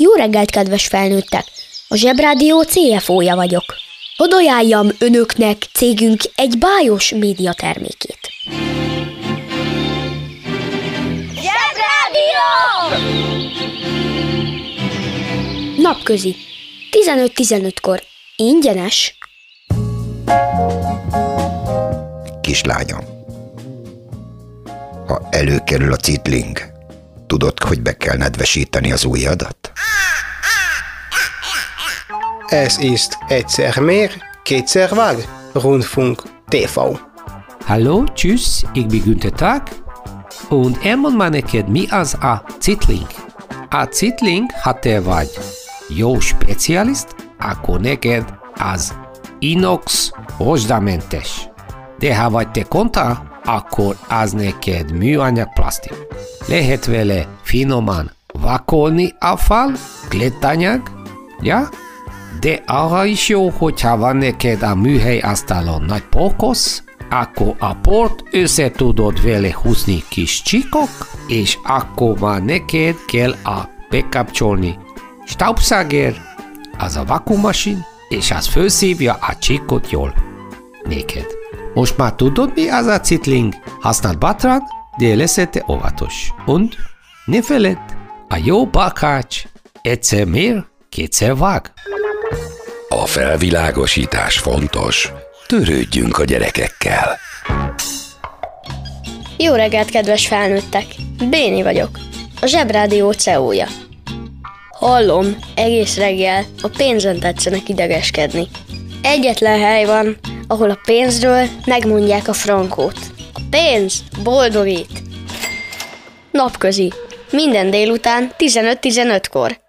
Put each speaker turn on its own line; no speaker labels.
Jó reggelt, kedves felnőttek! A Zsebrádió CFO-ja vagyok. Hadd ajánljam önöknek cégünk egy bájos média termékét.
Zsebrádió!
Napközi. 15-15-kor. Ingyenes.
Kislányom, ha előkerül a citling, tudod, hogy be kell nedvesíteni az ujjadat?
Es ist egyszer mehr, kétszer vág, Rundfunk TV.
Hallo, tschüss, ich bin Günther Tag und elmond már neked mi az a citling. A citling, ha te vagy jó specialist, akkor neked az inox rozsdamentes. De ha vagy te konta, akkor az neked műanyag plastik. Lehet vele finoman vakolni a fal, glétanyag, ja? De arra is jó, hogyha van neked a műhely asztalon nagy pókosz, akkor a port össze tudod vele húzni kis csíkok, és akkor már neked kell a bekapcsolni staubsauger, az a vakuummasin, és az felszívja a csíkot jól. Neked. Most már tudod, mi az a citling? Használd bátran, de leszete óvatos. Und ne feledd, a jó bakács egyszer mér, kétszer vág.
A felvilágosítás fontos. Törődjünk a gyerekekkel.
Jó reggelt, kedves felnőttek! Béni vagyok, a Zsebrádió CEO-ja. Hallom, egész reggel a pénzen tetszenek idegeskedni. Egyetlen hely van, ahol a pénzről megmondják a frankót. A pénz boldogít. Napközi. Minden délután 15-15-kor.